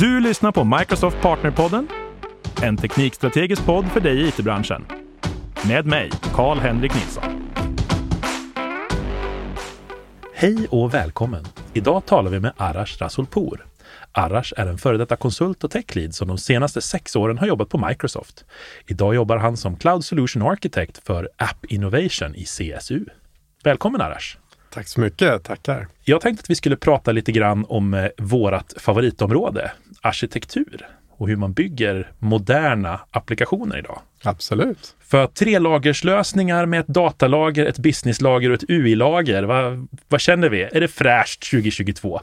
Du lyssnar på Microsoft Partnerpodden, en teknikstrategisk podd för dig i it-branschen. Med mig, Karl-Henrik Nilsson. Hej och välkommen! Idag talar vi med Arash Rasulpour. Arash är en före detta konsult och techlead som de senaste sex åren har jobbat på Microsoft. Idag jobbar han som Cloud Solution Architect för App Innovation i CSU. Välkommen Arash! Tack så mycket, tackar. Jag tänkte att vi skulle prata lite grann om eh, vårt favoritområde, arkitektur och hur man bygger moderna applikationer idag. Absolut. För trelagerslösningar med ett datalager, ett businesslager och ett UI-lager, vad, vad känner vi? Är det fräscht 2022?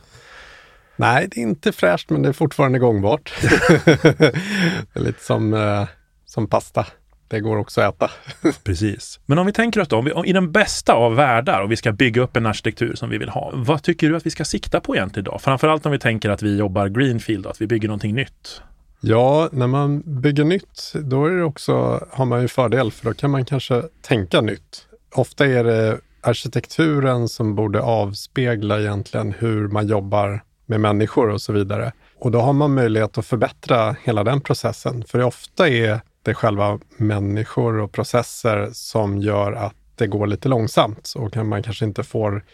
Nej, det är inte fräscht, men det är fortfarande gångbart. det är lite som, eh, som pasta. Det går också att äta. Precis. Men om vi tänker oss då, om vi, om, i den bästa av världar och vi ska bygga upp en arkitektur som vi vill ha. Vad tycker du att vi ska sikta på egentligen idag? Framförallt om vi tänker att vi jobbar greenfield och att vi bygger någonting nytt. Ja, när man bygger nytt, då är det också, har man ju fördel, för då kan man kanske tänka nytt. Ofta är det arkitekturen som borde avspegla egentligen hur man jobbar med människor och så vidare. Och då har man möjlighet att förbättra hela den processen. För ofta är det är själva människor och processer som gör att det går lite långsamt och man kanske inte får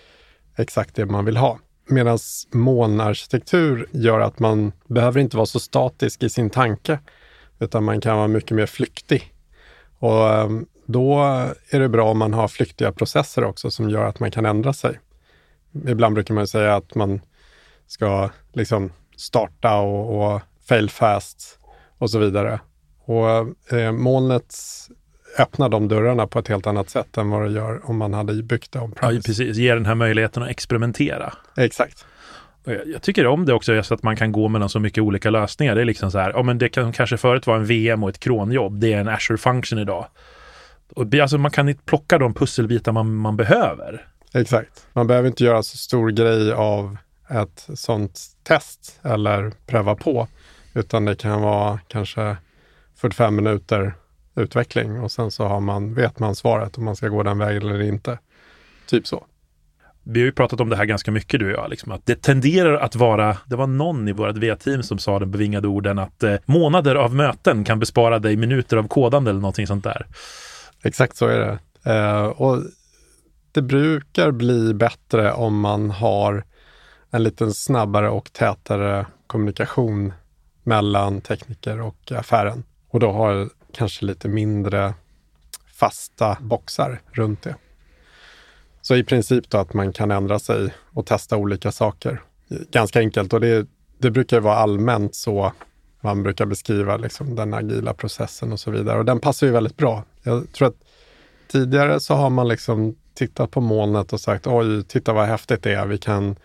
exakt det man vill ha. Medan molnarkitektur gör att man behöver inte vara så statisk i sin tanke, utan man kan vara mycket mer flyktig. Och ehm, då är det bra om man har flyktiga processer också som gör att man kan ändra sig. Ibland brukar man säga att man ska liksom starta och, och fail fast och så vidare. Och eh, molnet öppnar de dörrarna på ett helt annat sätt än vad det gör om man hade byggt det om Ja, precis. Ger den här möjligheten att experimentera. Exakt. Jag, jag tycker om det också, just att man kan gå mellan så mycket olika lösningar. Det är liksom så här, ja men det kan kanske förut vara en VM och ett kronjobb. Det är en Azure Function idag. Och, alltså man kan inte plocka de pusselbitar man, man behöver. Exakt. Man behöver inte göra så stor grej av ett sånt test eller pröva på, utan det kan vara kanske 45 minuter utveckling och sen så har man, vet man svaret om man ska gå den vägen eller inte. Typ så. Vi har ju pratat om det här ganska mycket du och jag, liksom, att det tenderar att vara, det var någon i vårt V-team som sa den bevingade orden att eh, månader av möten kan bespara dig minuter av kodande eller någonting sånt där. Exakt så är det. Eh, och det brukar bli bättre om man har en lite snabbare och tätare kommunikation mellan tekniker och affären. Och då har kanske lite mindre fasta boxar runt det. Så i princip då att man kan ändra sig och testa olika saker. Ganska enkelt och det, det brukar vara allmänt så man brukar beskriva liksom den agila processen och så vidare. Och den passar ju väldigt bra. Jag tror att tidigare så har man liksom tittat på molnet och sagt oj, titta vad häftigt det är. Vi kan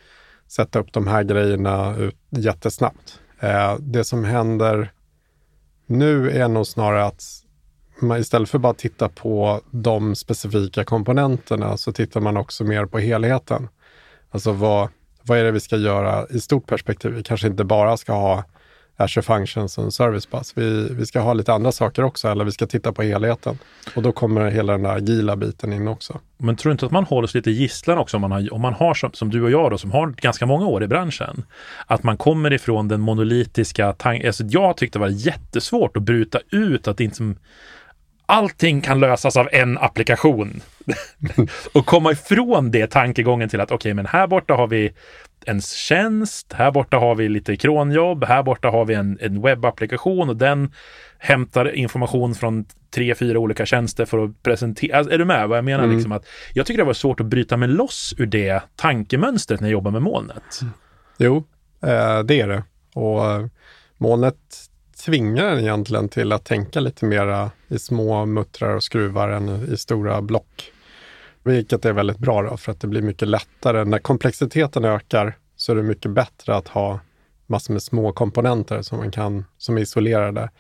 sätta upp de här grejerna ut jättesnabbt. Eh, det som händer nu är nog snarare att man istället för bara titta på de specifika komponenterna så tittar man också mer på helheten. Alltså vad, vad är det vi ska göra i stort perspektiv? Vi kanske inte bara ska ha Azure Functions och Service Bus. Vi, vi ska ha lite andra saker också, eller vi ska titta på helheten. Och då kommer hela den där agila biten in också. Men tror du inte att man håller sig lite gisslan också om man har, om man har som, som du och jag då, som har ganska många år i branschen, att man kommer ifrån den monolitiska tanken. Alltså jag tyckte det var jättesvårt att bryta ut att inte allting kan lösas av en applikation. och komma ifrån det tankegången till att okej, okay, men här borta har vi en tjänst, här borta har vi lite kronjobb, här borta har vi en, en webbapplikation och den hämtar information från tre, fyra olika tjänster för att presentera. Alltså, är du med vad jag menar? Mm. Liksom att jag tycker det var svårt att bryta mig loss ur det tankemönstret när jag jobbar med molnet. Jo, eh, det är det. Och eh, molnet tvingar en egentligen till att tänka lite mera i små muttrar och skruvar än i stora block. Vilket är väldigt bra då, för att det blir mycket lättare. När komplexiteten ökar så är det mycket bättre att ha massor med små komponenter som man kan, som är isolerade,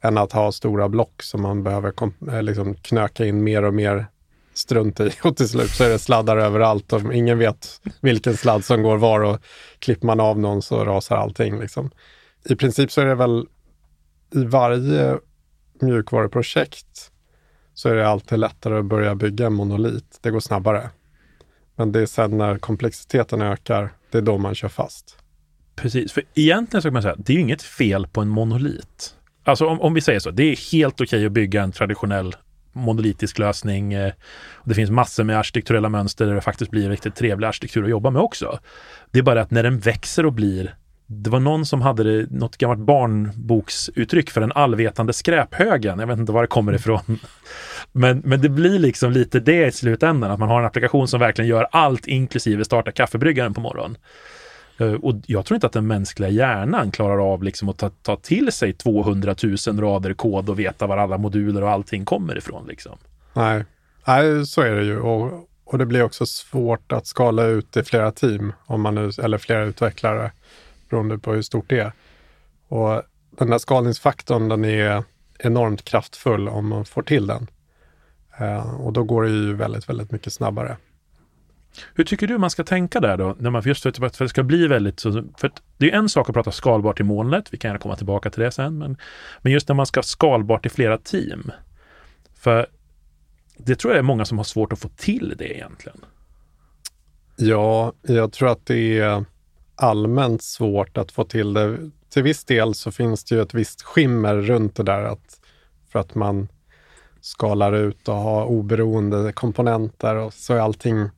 än att ha stora block som man behöver eh, liksom knöka in mer och mer strunt i och till slut så är det sladdar överallt och ingen vet vilken sladd som går var och klipper man av någon så rasar allting. Liksom. I princip så är det väl i varje mjukvaruprojekt så är det alltid lättare att börja bygga en monolit. Det går snabbare. Men det är sen när komplexiteten ökar, det är då man kör fast. Precis, för egentligen så kan man säga att det är ju inget fel på en monolit. Alltså om, om vi säger så, det är helt okej okay att bygga en traditionell monolitisk lösning. Eh, det finns massor med arkitekturella mönster där det faktiskt blir riktigt trevlig arkitektur att jobba med också. Det är bara att när den växer och blir det var någon som hade det, något gammalt barnboksuttryck för den allvetande skräphögen. Jag vet inte var det kommer ifrån. Men, men det blir liksom lite det i slutändan, att man har en applikation som verkligen gör allt inklusive starta kaffebryggaren på morgonen. Eh, och jag tror inte att den mänskliga hjärnan klarar av liksom att ta, ta till sig 200 000 rader kod och veta var alla moduler och allting kommer ifrån. Liksom. Nej. Nej, så är det ju. Och, och det blir också svårt att skala ut i flera team, om man nu, eller flera utvecklare, beroende på hur stort det är. Och den här skalningsfaktorn, den är enormt kraftfull om man får till den. Uh, och då går det ju väldigt, väldigt mycket snabbare. Hur tycker du man ska tänka där då? När man just för att det ska bli väldigt för det är en sak att prata skalbart i molnet. Vi kan gärna komma tillbaka till det sen. Men, men just när man ska skalbart i flera team. För det tror jag är många som har svårt att få till det egentligen. Ja, jag tror att det är allmänt svårt att få till det. Till viss del så finns det ju ett visst skimmer runt det där att för att man skalar ut och har oberoende komponenter och så är allting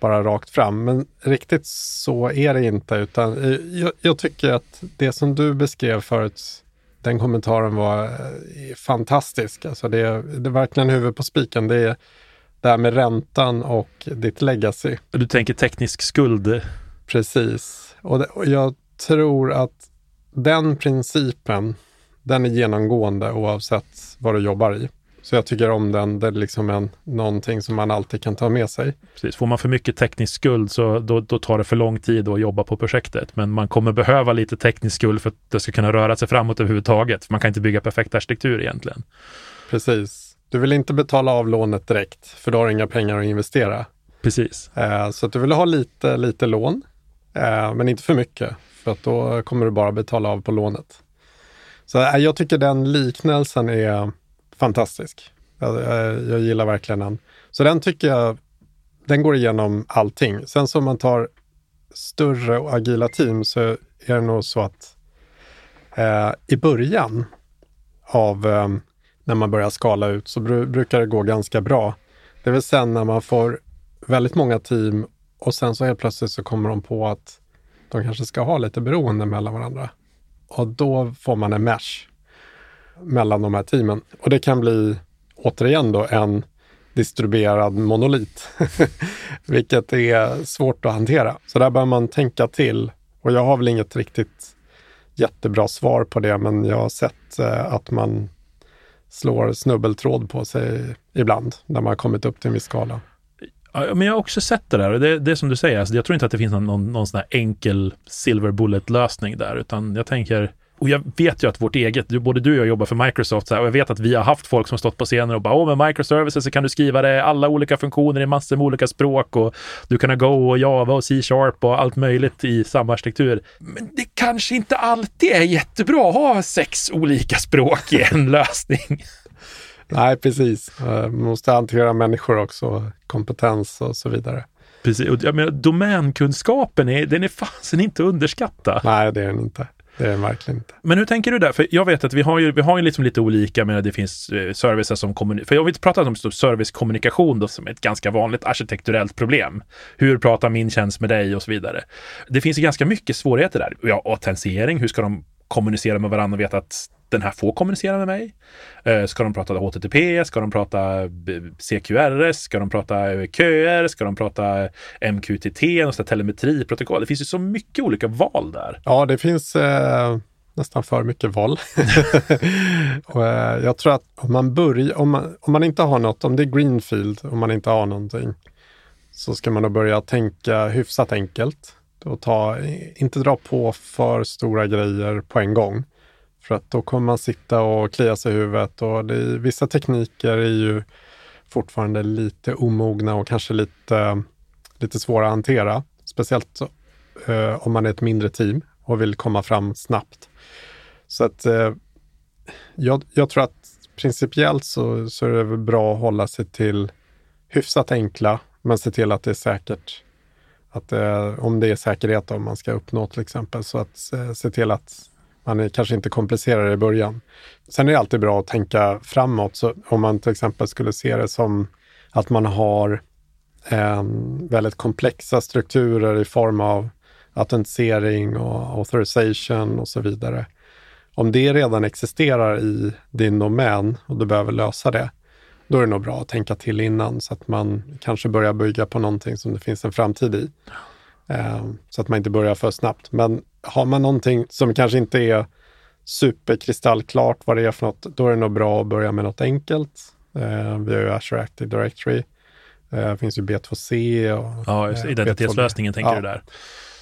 bara rakt fram. Men riktigt så är det inte, utan jag, jag tycker att det som du beskrev förut, den kommentaren var eh, fantastisk. Alltså det, det är verkligen huvud på spiken. Det är det här med räntan och ditt legacy. Du tänker teknisk skuld? Precis. Och, det, och jag tror att den principen, den är genomgående oavsett vad du jobbar i. Så jag tycker om den. Det är liksom en, någonting som man alltid kan ta med sig. Precis. Får man för mycket teknisk skuld så då, då tar det för lång tid att jobba på projektet. Men man kommer behöva lite teknisk skuld för att det ska kunna röra sig framåt överhuvudtaget. man kan inte bygga perfekt arkitektur egentligen. Precis. Du vill inte betala av lånet direkt, för då har du inga pengar att investera. Precis. Eh, så att du vill ha lite, lite lån, Eh, men inte för mycket, för att då kommer du bara betala av på lånet. Så eh, jag tycker den liknelsen är fantastisk. Jag, jag, jag, gillar verkligen den. Så den tycker jag, den går igenom allting. Sen så om man tar större och agila team så är det nog så att eh, i början av eh, när man börjar skala ut så bru brukar det gå ganska bra. Det är väl sen när man får väldigt många team och sen så helt plötsligt så kommer de på att de kanske ska ha lite beroende mellan varandra. Och då får man en mesh mellan de här teamen. Och det kan bli återigen då en distribuerad monolit, vilket är svårt att hantera. Så där bör man tänka till. Och jag har väl inget riktigt jättebra svar på det, men jag har sett eh, att man slår snubbeltråd på sig ibland när man har kommit upp till en viss skala. Ja, men jag har också sett det där och det, det är som du säger, alltså, jag tror inte att det finns någon, någon, någon sån här enkel silver bullet lösning där, utan jag tänker och jag vet ju att vårt eget, både du och jag jobbar för Microsoft så här, och jag vet att vi har haft folk som stått på scenen och bara, åh med microservices så kan du skriva det alla olika funktioner i massor med olika språk och du kan ha Go och Java och C-sharp och allt möjligt i samma arkitektur. Men det kanske inte alltid är jättebra att ha sex olika språk i en lösning. Nej, precis. Man måste hantera människor också, kompetens och så vidare. Precis, och jag menar domänkunskapen är, den är fasen inte underskattad. Nej, det är den inte. Det är det verkligen inte. Men hur tänker du där? För jag vet att vi har ju, vi har ju liksom lite olika, men det finns eh, servicer som kommunikerar. För jag vill prata om servicekommunikation då som är ett ganska vanligt arkitekturellt problem. Hur pratar min tjänst med dig och så vidare. Det finns ju ganska mycket svårigheter där. Ja, autentisering, hur ska de kommunicera med varandra och veta att den här får kommunicera med mig? Eh, ska de prata HTTP? Ska de prata eh, CQRS? Ska de prata eh, köer? Ska de prata MQTT? Något telemetriprotokoll? Det finns ju så mycket olika val där. Ja, det finns eh, nästan för mycket val. och, eh, jag tror att om man börjar, om man, om man inte har något, om det är greenfield, om man inte har någonting, så ska man då börja tänka hyfsat enkelt och ta, inte dra på för stora grejer på en gång. För att då kommer man sitta och klia sig i huvudet och det, vissa tekniker är ju fortfarande lite omogna och kanske lite, lite svåra att hantera. Speciellt eh, om man är ett mindre team och vill komma fram snabbt. Så att eh, jag, jag, tror att principiellt så, så är det väl bra att hålla sig till hyfsat enkla, men se till att det är säkert Att, eh, om det är säkerhet om man ska uppnå till exempel. Så att eh, se till att man är, kanske inte komplicerar det i början. Sen är det alltid bra att tänka framåt. Så om man till exempel skulle se det som att man har eh, väldigt komplexa strukturer i form av autentisering och authorization och så vidare. Om det redan existerar i din domän och du behöver lösa det, då är det nog bra att tänka till innan så att man kanske börjar bygga på någonting som det finns en framtid i. Eh, så att man inte börjar för snabbt. Men har man någonting som kanske inte är superkristallklart vad det är för något, då är det nog bra att börja med något enkelt. Eh, vi har ju Azure Active Directory. Eh, det finns ju B2C. Och, ja, just, identitetslösningen tänker ja. du där.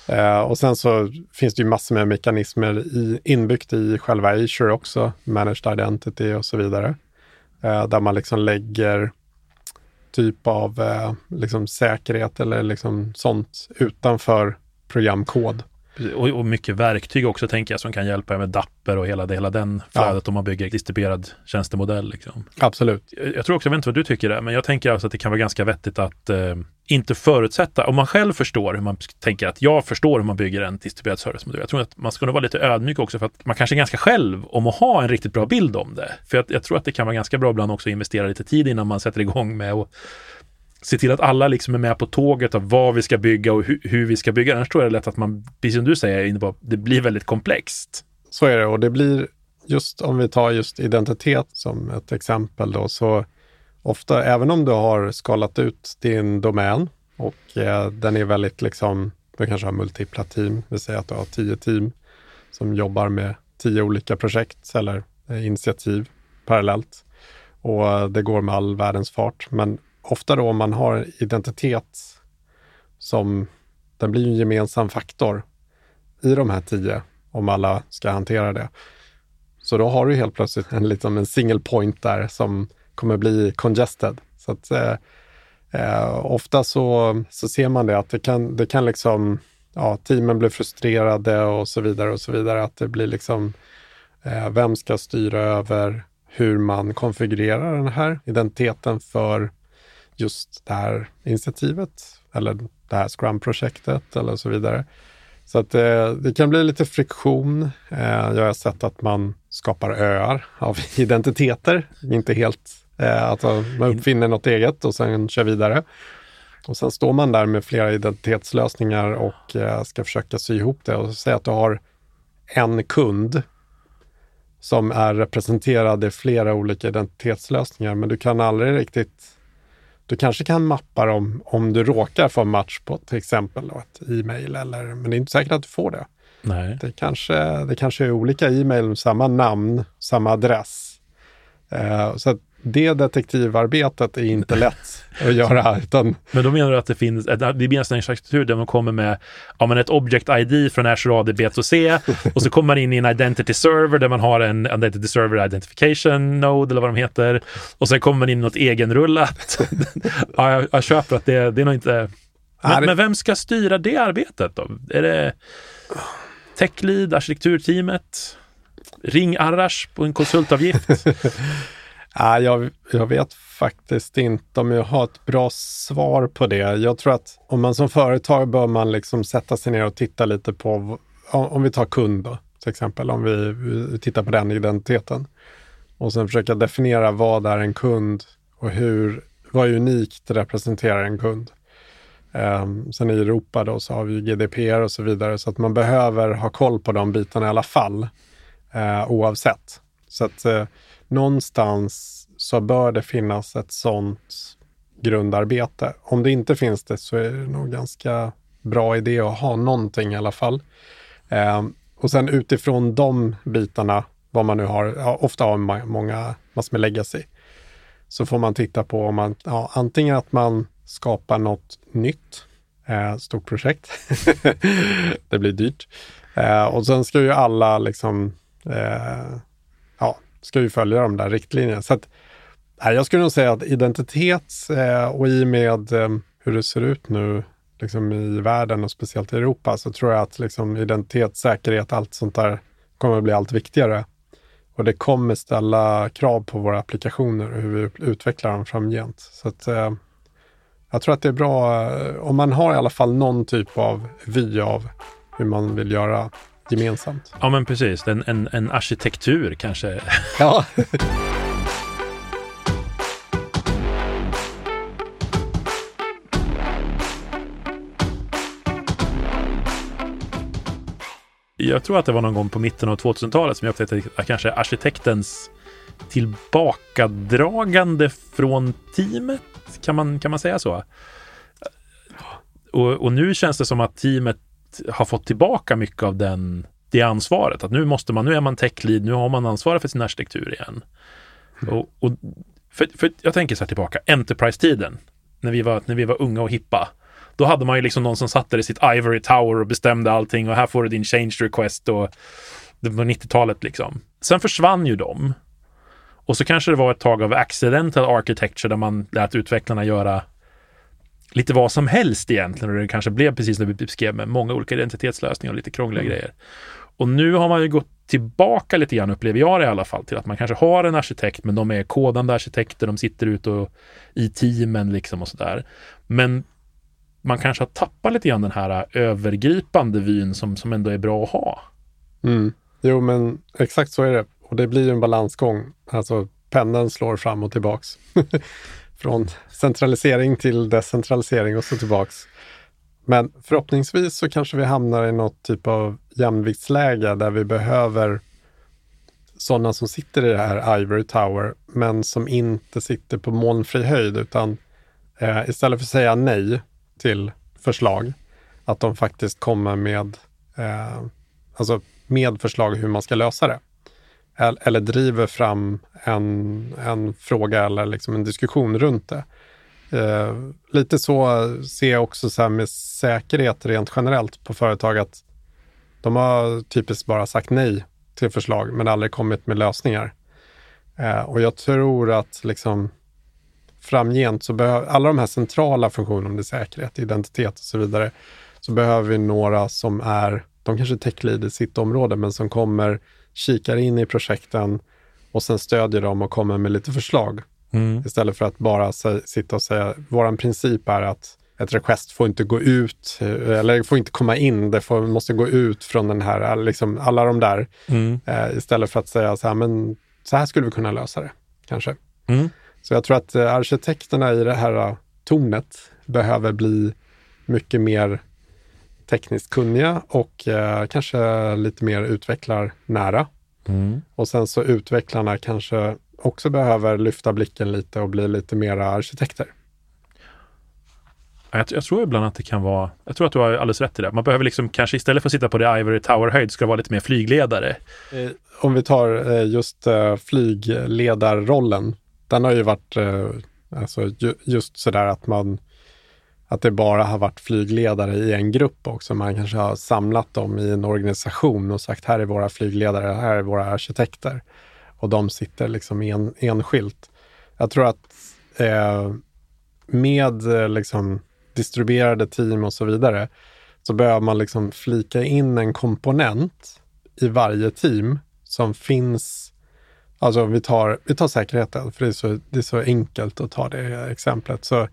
Uh, och sen så finns det ju massor med mekanismer i, inbyggt i själva Azure också, Managed Identity och så vidare. Uh, där man liksom lägger typ av uh, liksom säkerhet eller liksom sånt utanför programkod. Och, och, mycket verktyg också tänker jag som kan hjälpa med Dapper och hela, det, hela den flödet ja. om man bygger distribuerad tjänstemodell. Liksom. Absolut. Jag, jag, tror också, jag vet inte vad du tycker där, men jag tänker alltså att det kan vara ganska vettigt att eh, inte förutsätta, om man själv förstår hur man tänker att jag förstår hur man bygger en distribuerad servicemodell. Jag tror att man ska nog vara lite ödmjuk också för att man kanske är ganska själv om att ha en riktigt bra bild om det. För jag, jag tror att det kan vara ganska bra ibland också att investera lite tid innan man sätter igång med att se till att alla liksom är med på tåget av vad vi ska bygga och hu hur vi ska bygga. Annars tror jag det är lätt att man, precis som du säger, det blir väldigt komplext. Så är det och det blir just om vi tar just identitet som ett exempel då, så ofta, även om du har skalat ut din domän och eh, den är väldigt liksom, du kanske har multipla team, det vill säga att du har tio team som jobbar med tio olika projekt eller eh, initiativ parallellt. Och eh, det går med all världens fart. Men ofta då om man har identitet som, den blir en gemensam faktor i de här tio, om alla ska hantera det. Så då har du helt plötsligt en, liksom en single point där som kommer bli congested. Så att, eh, eh, ofta så, så ser man det att det kan, det kan liksom, ja, teamen blir frustrerade och så vidare och så vidare. Att det blir liksom, eh, vem ska styra över hur man konfigurerar den här identiteten för just det här initiativet eller det här Scrum-projektet eller så vidare. Så att eh, det kan bli lite friktion. Eh, jag har sett att man skapar öar av identiteter, inte helt att man uppfinner något eget och sen kör vidare. Och sen står man där med flera identitetslösningar och ska försöka sy ihop det och säga att du har en kund som är representerad i flera olika identitetslösningar, men du kan aldrig riktigt du kanske kan mappa dem om du råkar få match på till exempel ett e-mail, eller, men det är inte säkert att du får det. Nej. Det, kanske, det kanske är olika e-mail med samma namn, samma adress. Uh, så det detektivarbetet är inte lätt att göra. Utan... Men då menar du att det finns, det blir en struktur där man kommer med ja, men ett Object ID från Azure AD B2C och så kommer man in i en Identity Server där man har en Identity Server Identification Node eller vad de heter. Och sen kommer man in i något egenrullat. ja, jag, jag köper att det, det är nog inte... Men, men, vem ska styra det arbetet då? Är det Tech Lead, arkitekturteamet? Ring Arash på en konsultavgift? Ah, jag, jag vet faktiskt inte om jag har ett bra svar på det. Jag tror att om man som företag bör man liksom sätta sig ner och titta lite på, om vi tar kund då, till exempel, om vi, tittar på den identiteten och sen försöka definiera vad är en kund och hur, vad är unikt representerar en kund. Um, sen i Europa då så har vi GDPR och så vidare så att man behöver ha koll på de bitarna i alla fall uh, oavsett. Så att eh, någonstans så bör det finnas ett sånt grundarbete. Om det inte finns det så är det nog ganska bra idé att ha någonting i alla fall. Eh, och sen utifrån de bitarna, vad man nu har, ja, ofta har man många massor med legacy, så får man titta på om man, ja, antingen att man skapar något nytt, eh, stort projekt. det blir dyrt. Eh, och sen ska ju alla liksom eh, ska ju följa de där riktlinjerna. Så att, nej, jag skulle nog säga att identitet eh, och i med eh, hur det ser ut nu liksom i världen och speciellt i Europa så tror jag att liksom, identitet, säkerhet, allt sånt där kommer att bli allt viktigare. Och det kommer ställa krav på våra applikationer och hur vi utvecklar dem framgent. Så att, eh, jag tror att det är bra eh, om man har i alla fall någon typ av vy av hur man vill göra gemensamt. Ja, men precis. En, en, en arkitektur kanske. Ja. Jag tror att det var någon gång på mitten av 2000-talet som jag upptäckte att kanske arkitektens tillbakadragande från teamet, kan man, kan man säga så? Och, och nu känns det som att teamet har fått tillbaka mycket av den, det ansvaret. Att nu måste man, nu är man tech lead, nu har man ansvaret för sin arkitektur igen. Mm. Och, och för, för, jag tänker så här tillbaka, Enterprise-tiden, när vi, var, när vi var unga och hippa. Då hade man ju liksom någon som satt där i sitt Ivory Tower och bestämde allting och här får du din change request och det var 90-talet liksom. Sen försvann ju de. Och så kanske det var ett tag av accidental architecture där man lät utvecklarna göra lite vad som helst egentligen och det kanske blev precis som vi beskrev med många olika identitetslösningar och lite krångliga mm. grejer. Och nu har man ju gått tillbaka lite grann, upplever jag det i alla fall, till att man kanske har en arkitekt, men de är kodande arkitekter, de sitter ute och, i teamen liksom och sådär. Men man kanske har tappat lite grann den här övergripande vyn som, som ändå är bra att ha. Mm. Jo, men exakt så är det. Och det blir ju en balansgång. Alltså pendeln slår fram och tillbaks. Från centralisering till decentralisering och så tillbaks. Men förhoppningsvis så kanske vi hamnar i något typ av jämviktsläge där vi behöver sådana som sitter i det här Ivory Tower, men som inte sitter på molnfri höjd, utan eh, istället för att säga nej till förslag, att de faktiskt kommer med, eh, alltså med förslag hur man ska lösa det eller driver fram en, en fråga eller liksom en diskussion runt det. Eh, lite så ser jag också så med säkerhet rent generellt på företag att de har typiskt bara sagt nej till förslag men aldrig kommit med lösningar. Eh, och jag tror att liksom framgent så behöver alla de här centrala funktionerna, om det är säkerhet, identitet och så vidare, så behöver vi några som är, de kanske är tech i sitt område, men som kommer kikar in i projekten och sen stödjer dem och kommer med lite förslag. Mm. Istället för att bara sitta och säga, vår princip är att ett request får inte gå ut, eller får inte komma in, det får, måste gå ut från den här, liksom alla de där. Mm. Eh, istället för att säga så här, men så här skulle vi kunna lösa det, kanske. Mm. Så jag tror att eh, arkitekterna i det här eh, tornet behöver bli mycket mer tekniskt kunniga och eh, kanske lite mer utvecklarnära. Mm. Och sen så utvecklarna kanske också behöver lyfta blicken lite och bli lite mera arkitekter. Jag, jag, tror ibland att det kan vara, jag tror att du har alldeles rätt i det. Man behöver liksom kanske istället för att sitta på det Ivory Tower-höjd ska vara lite mer flygledare. Eh, om vi tar eh, just flygledarrollen. Den har ju varit alltså just sådär att man att det bara har varit flygledare i en grupp också. Man kanske har samlat dem i en organisation och sagt här är våra flygledare, här är våra arkitekter. Och de sitter liksom en, enskilt. Jag tror att eh, med eh, liksom distribuerade team och så vidare så behöver man liksom flika in en komponent i varje team som finns Alltså vi tar, vi tar säkerheten, för det är, så, det är så enkelt att ta det exemplet. Så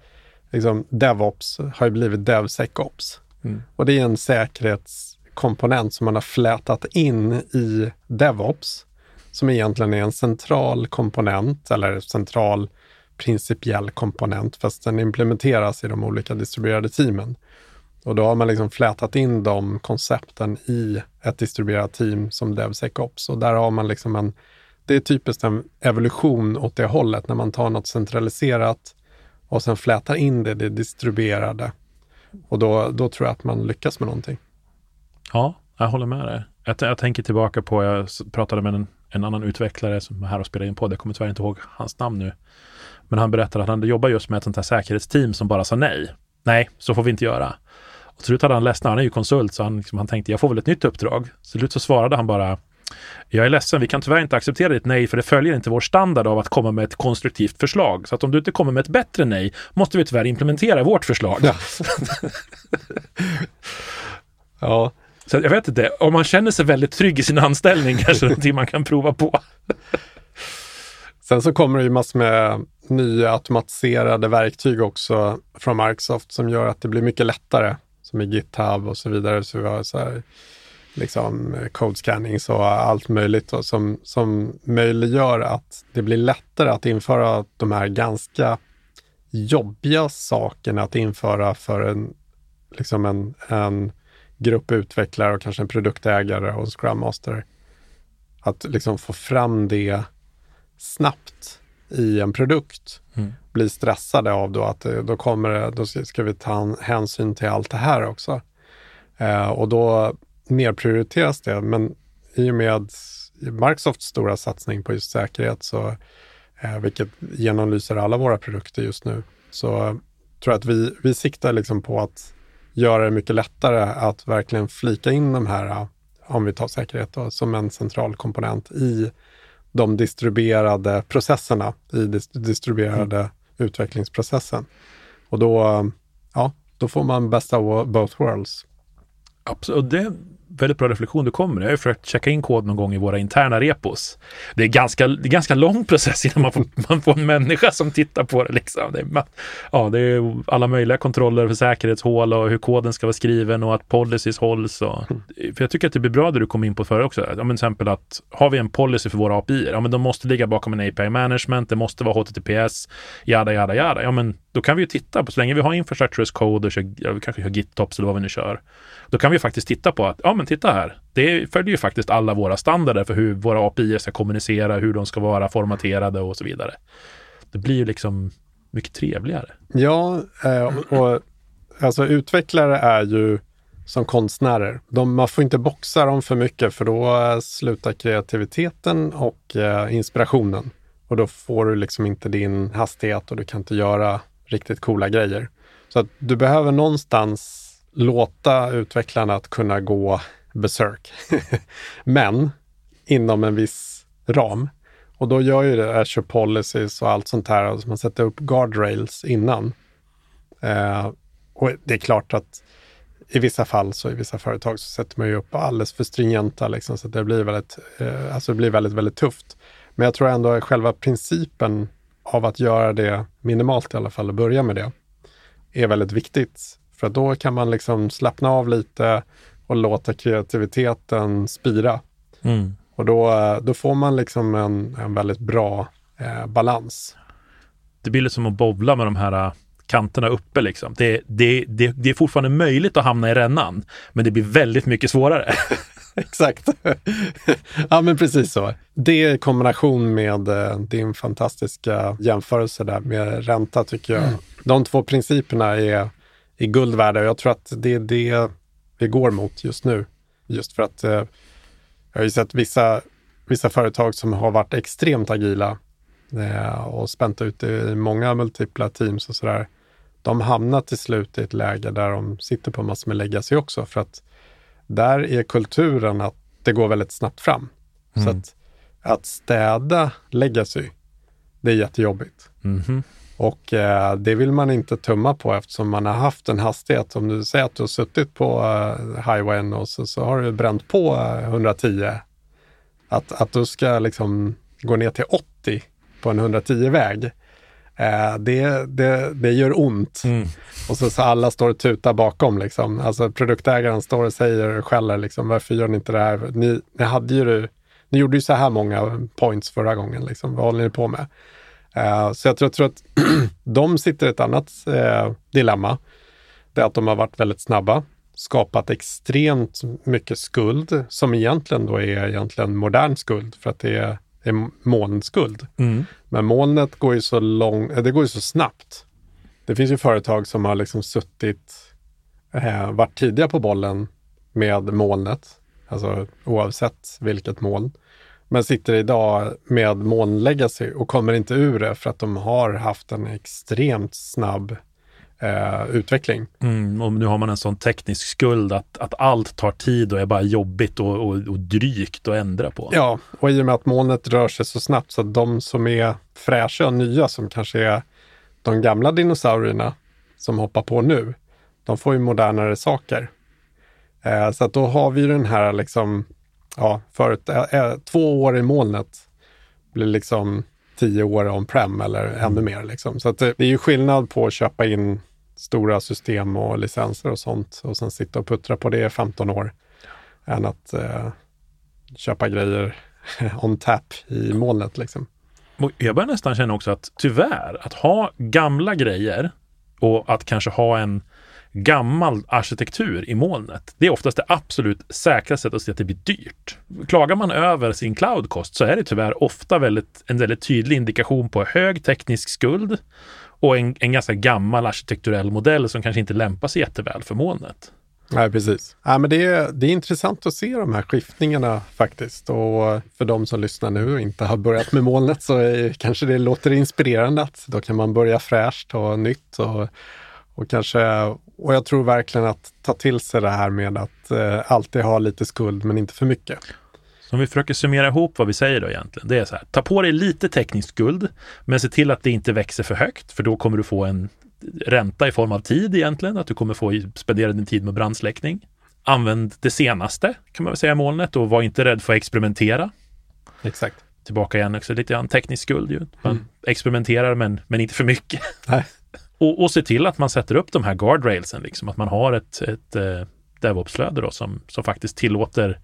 liksom, DevOps har ju blivit DevSecOps. Mm. Och det är en säkerhetskomponent som man har flätat in i DevOps, som egentligen är en central komponent eller central principiell komponent, fast den implementeras i de olika distribuerade teamen. Och då har man liksom flätat in de koncepten i ett distribuerat team som DevSecOps. Och där har man liksom en, det är typiskt en evolution åt det hållet, när man tar något centraliserat och sen flätar in det, det distribuerade. Och då, då tror jag att man lyckas med någonting. Ja, jag håller med dig. Jag, jag tänker tillbaka på, jag pratade med en, en annan utvecklare som är här och spelar in podd. Jag kommer tyvärr inte ihåg hans namn nu. Men han berättade att han jobbar just med ett sånt här säkerhetsteam som bara sa nej. Nej, så får vi inte göra. Och till slut hade han ledsnat, han är ju konsult, så han, liksom, han tänkte jag får väl ett nytt uppdrag. Så till slut så svarade han bara jag är ledsen, vi kan tyvärr inte acceptera ditt nej för det följer inte vår standard av att komma med ett konstruktivt förslag. Så att om du inte kommer med ett bättre nej måste vi tyvärr implementera vårt förslag. Ja. ja. Så jag vet inte, om man känner sig väldigt trygg i sin anställning kanske det är någonting man kan prova på. Sen så kommer det ju massor med nya automatiserade verktyg också från Microsoft som gör att det blir mycket lättare, som i GitHub och så vidare. Så vi har så här, liksom code scannings och allt möjligt då, som, som möjliggör att det blir lättare att införa de här ganska jobbiga sakerna att införa för en, liksom en, en grupp utvecklare och kanske en produktägare och en scrum master. Att liksom få fram det snabbt i en produkt. Mm. Bli stressade av då att eh, då kommer det, då ska vi ta hänsyn till allt det här också. Eh, och då nedprioriteras det. Men i och med Microsofts stora satsning på just säkerhet, så, eh, vilket genomlyser alla våra produkter just nu, så tror jag att vi, vi siktar liksom på att göra det mycket lättare att verkligen flika in de här, om vi tar säkerhet då, som en central komponent i de distribuerade processerna, i dis distribuerade mm. utvecklingsprocessen. Och då, ja, då får man bästa of both worlds. Absolut, och det väldigt bra reflektion du kommer. Jag har ju försökt checka in kod någon gång i våra interna repos. Det är ganska, det är ganska lång process innan man får, man får en människa som tittar på det. Liksom. Det, är, ja, det är alla möjliga kontroller för säkerhetshål och hur koden ska vara skriven och att policies hålls. Och, för jag tycker att det blir bra det du kom in på förr också. Ja, men till exempel att har vi en policy för våra API, ja men de måste ligga bakom en API management, det måste vara HTTPS, jada, jada, jada. Ja men då kan vi ju titta på, så länge vi har infrastructure as code och kör, ja, kanske kör GitOps eller vad vi nu kör, då kan vi faktiskt titta på att, ja men titta här, det följer ju faktiskt alla våra standarder för hur våra API ska kommunicera, hur de ska vara formaterade och så vidare. Det blir ju liksom mycket trevligare. Ja, eh, och alltså utvecklare är ju som konstnärer. De, man får inte boxa dem för mycket för då eh, slutar kreativiteten och eh, inspirationen. Och då får du liksom inte din hastighet och du kan inte göra riktigt coola grejer. Så att du behöver någonstans låta utvecklarna att kunna gå besök. Men inom en viss ram. Och då gör ju det Azure Policies och allt sånt här. Alltså man sätter upp guardrails innan. Eh, och det är klart att i vissa fall, så i vissa företag, så sätter man ju upp alldeles för stringenta, liksom, så det blir väldigt, eh, alltså det blir väldigt, väldigt tufft. Men jag tror ändå att själva principen av att göra det minimalt i alla fall, och börja med det, är väldigt viktigt. För då kan man liksom slappna av lite och låta kreativiteten spira. Mm. Och då, då får man liksom en, en väldigt bra eh, balans. Det blir lite som att bowla med de här kanterna uppe liksom. Det, det, det, det är fortfarande möjligt att hamna i rännan, men det blir väldigt mycket svårare. Exakt. ja, men precis så. Det i kombination med eh, din fantastiska jämförelse där med ränta tycker jag. Mm. De två principerna är är guld värda. Jag tror att det är det vi går mot just nu. Just för att eh, jag har ju sett vissa, vissa företag som har varit extremt agila eh, och spänt ut i många multipla teams och sådär. De hamnar till slut i ett läge där de sitter på massor med legacy också för att där är kulturen att det går väldigt snabbt fram. Mm. Så att, att städa legacy, det är jättejobbigt. Mm. Och eh, det vill man inte tumma på eftersom man har haft en hastighet. Om du säger att du har suttit på eh, highwayen och så, så har du bränt på eh, 110. Att, att du ska liksom gå ner till 80 på en 110-väg. Eh, det, det, det gör ont. Mm. Och så, så alla står och tutar bakom. Liksom. Alltså produktägaren står och säger och skäller liksom, varför gör ni inte det här? Ni, ni, hade ju, ni gjorde ju så här många points förra gången. Liksom. Vad håller ni på med? Uh, så jag tror, jag tror att de sitter i ett annat uh, dilemma. Det är att de har varit väldigt snabba, skapat extremt mycket skuld som egentligen då är egentligen modern skuld för att det är, är molnskuld. Mm. Men molnet går ju så lång, eh, det går ju så snabbt. Det finns ju företag som har liksom suttit, eh, varit tidiga på bollen med molnet, alltså oavsett vilket moln men sitter idag med moln legacy och kommer inte ur det för att de har haft en extremt snabb eh, utveckling. Mm, och nu har man en sån teknisk skuld att, att allt tar tid och är bara jobbigt och, och, och drygt att ändra på. Ja, och i och med att molnet rör sig så snabbt så att de som är fräscha och nya som kanske är de gamla dinosaurierna som hoppar på nu, de får ju modernare saker. Eh, så att då har vi den här liksom ja, förut, äh, två år i molnet blir liksom tio år on-prem eller ännu mer. Liksom. Så det, det är ju skillnad på att köpa in stora system och licenser och sånt och sen sitta och puttra på det i 15 år än att eh, köpa grejer on tap i molnet. Liksom. Jag börjar nästan känna också att tyvärr, att ha gamla grejer och att kanske ha en gammal arkitektur i molnet. Det är oftast det absolut säkraste sättet att se att det blir dyrt. Klagar man över sin cloudkost så är det tyvärr ofta väldigt, en väldigt tydlig indikation på hög teknisk skuld och en, en ganska gammal arkitekturell modell som kanske inte lämpar sig jätteväl för molnet. Nej, precis. Ja, men det, är, det är intressant att se de här skiftningarna faktiskt. Och för de som lyssnar nu och inte har börjat med molnet så är, kanske det låter inspirerande att då kan man börja fräscht och nytt och, och kanske och jag tror verkligen att ta till sig det här med att eh, alltid ha lite skuld men inte för mycket. Så om vi försöker summera ihop vad vi säger då egentligen. Det är så här, ta på dig lite teknisk skuld, men se till att det inte växer för högt, för då kommer du få en ränta i form av tid egentligen, att du kommer få spendera din tid med brandsläckning. Använd det senaste, kan man väl säga, molnet och var inte rädd för att experimentera. Exakt. Tillbaka igen också lite grann teknisk skuld ju. Man mm. experimenterar men, men inte för mycket. Nej. Och, och se till att man sätter upp de här guardrailsen, liksom, att man har ett, ett eh, DevOps-flöde då, som, som faktiskt tillåter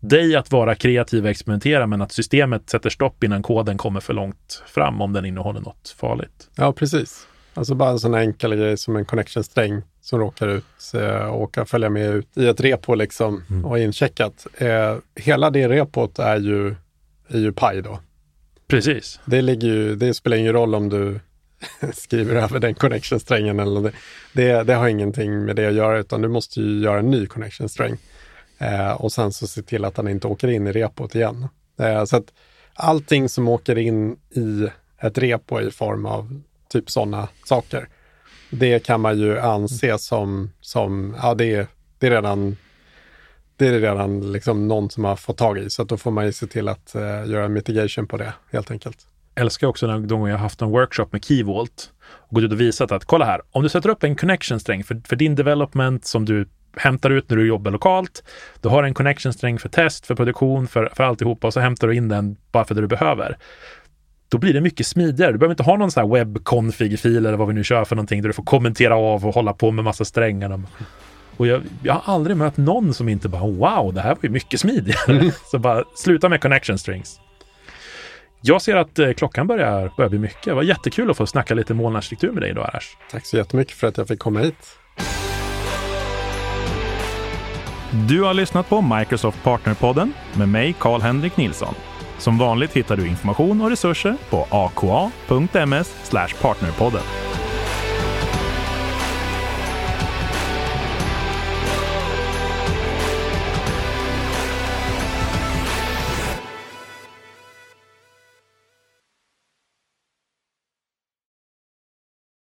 dig att vara kreativ och experimentera, men att systemet sätter stopp innan koden kommer för långt fram om den innehåller något farligt. Ja, precis. Alltså bara en sån enkel grej som en connection-sträng som råkar ut eh, och kan följa med ut i ett repo liksom mm. och incheckat. Eh, hela det repot är ju, är ju Pi då. Precis. Det, ligger ju, det spelar ingen roll om du skriver över den connection-strängen. Eller det, det, det, har ingenting med det att göra, utan du måste ju göra en ny connection-sträng. Eh, och sen så se till att den inte åker in i repot igen. Eh, så att allting som åker in i ett repo i form av typ sådana saker, det kan man ju anse som, som ja det, det är redan det är redan liksom någon som har fått tag i, så att då får man ju se till att uh, göra mitigation på det helt enkelt älskar också de gånger jag haft en workshop med Keyvault och gått ut och visat att kolla här, om du sätter upp en connection-sträng för, för din development som du hämtar ut när du jobbar lokalt. Du har en connection-sträng för test, för produktion, för, för alltihopa och så hämtar du in den bara för det du behöver. Då blir det mycket smidigare. Du behöver inte ha någon sån här webb-config-fil eller vad vi nu kör för någonting där du får kommentera av och hålla på med massa strängar. Och jag, jag har aldrig mött någon som inte bara wow, det här var ju mycket smidigare. Mm. så bara sluta med connection strings. Jag ser att eh, klockan börjar, börjar bli mycket. Det var jättekul att få snacka lite molnarkitektur med dig idag, Arash. Tack så jättemycket för att jag fick komma hit. Du har lyssnat på Microsoft Partnerpodden med mig, Karl-Henrik Nilsson. Som vanligt hittar du information och resurser på aka.ms partnerpodden.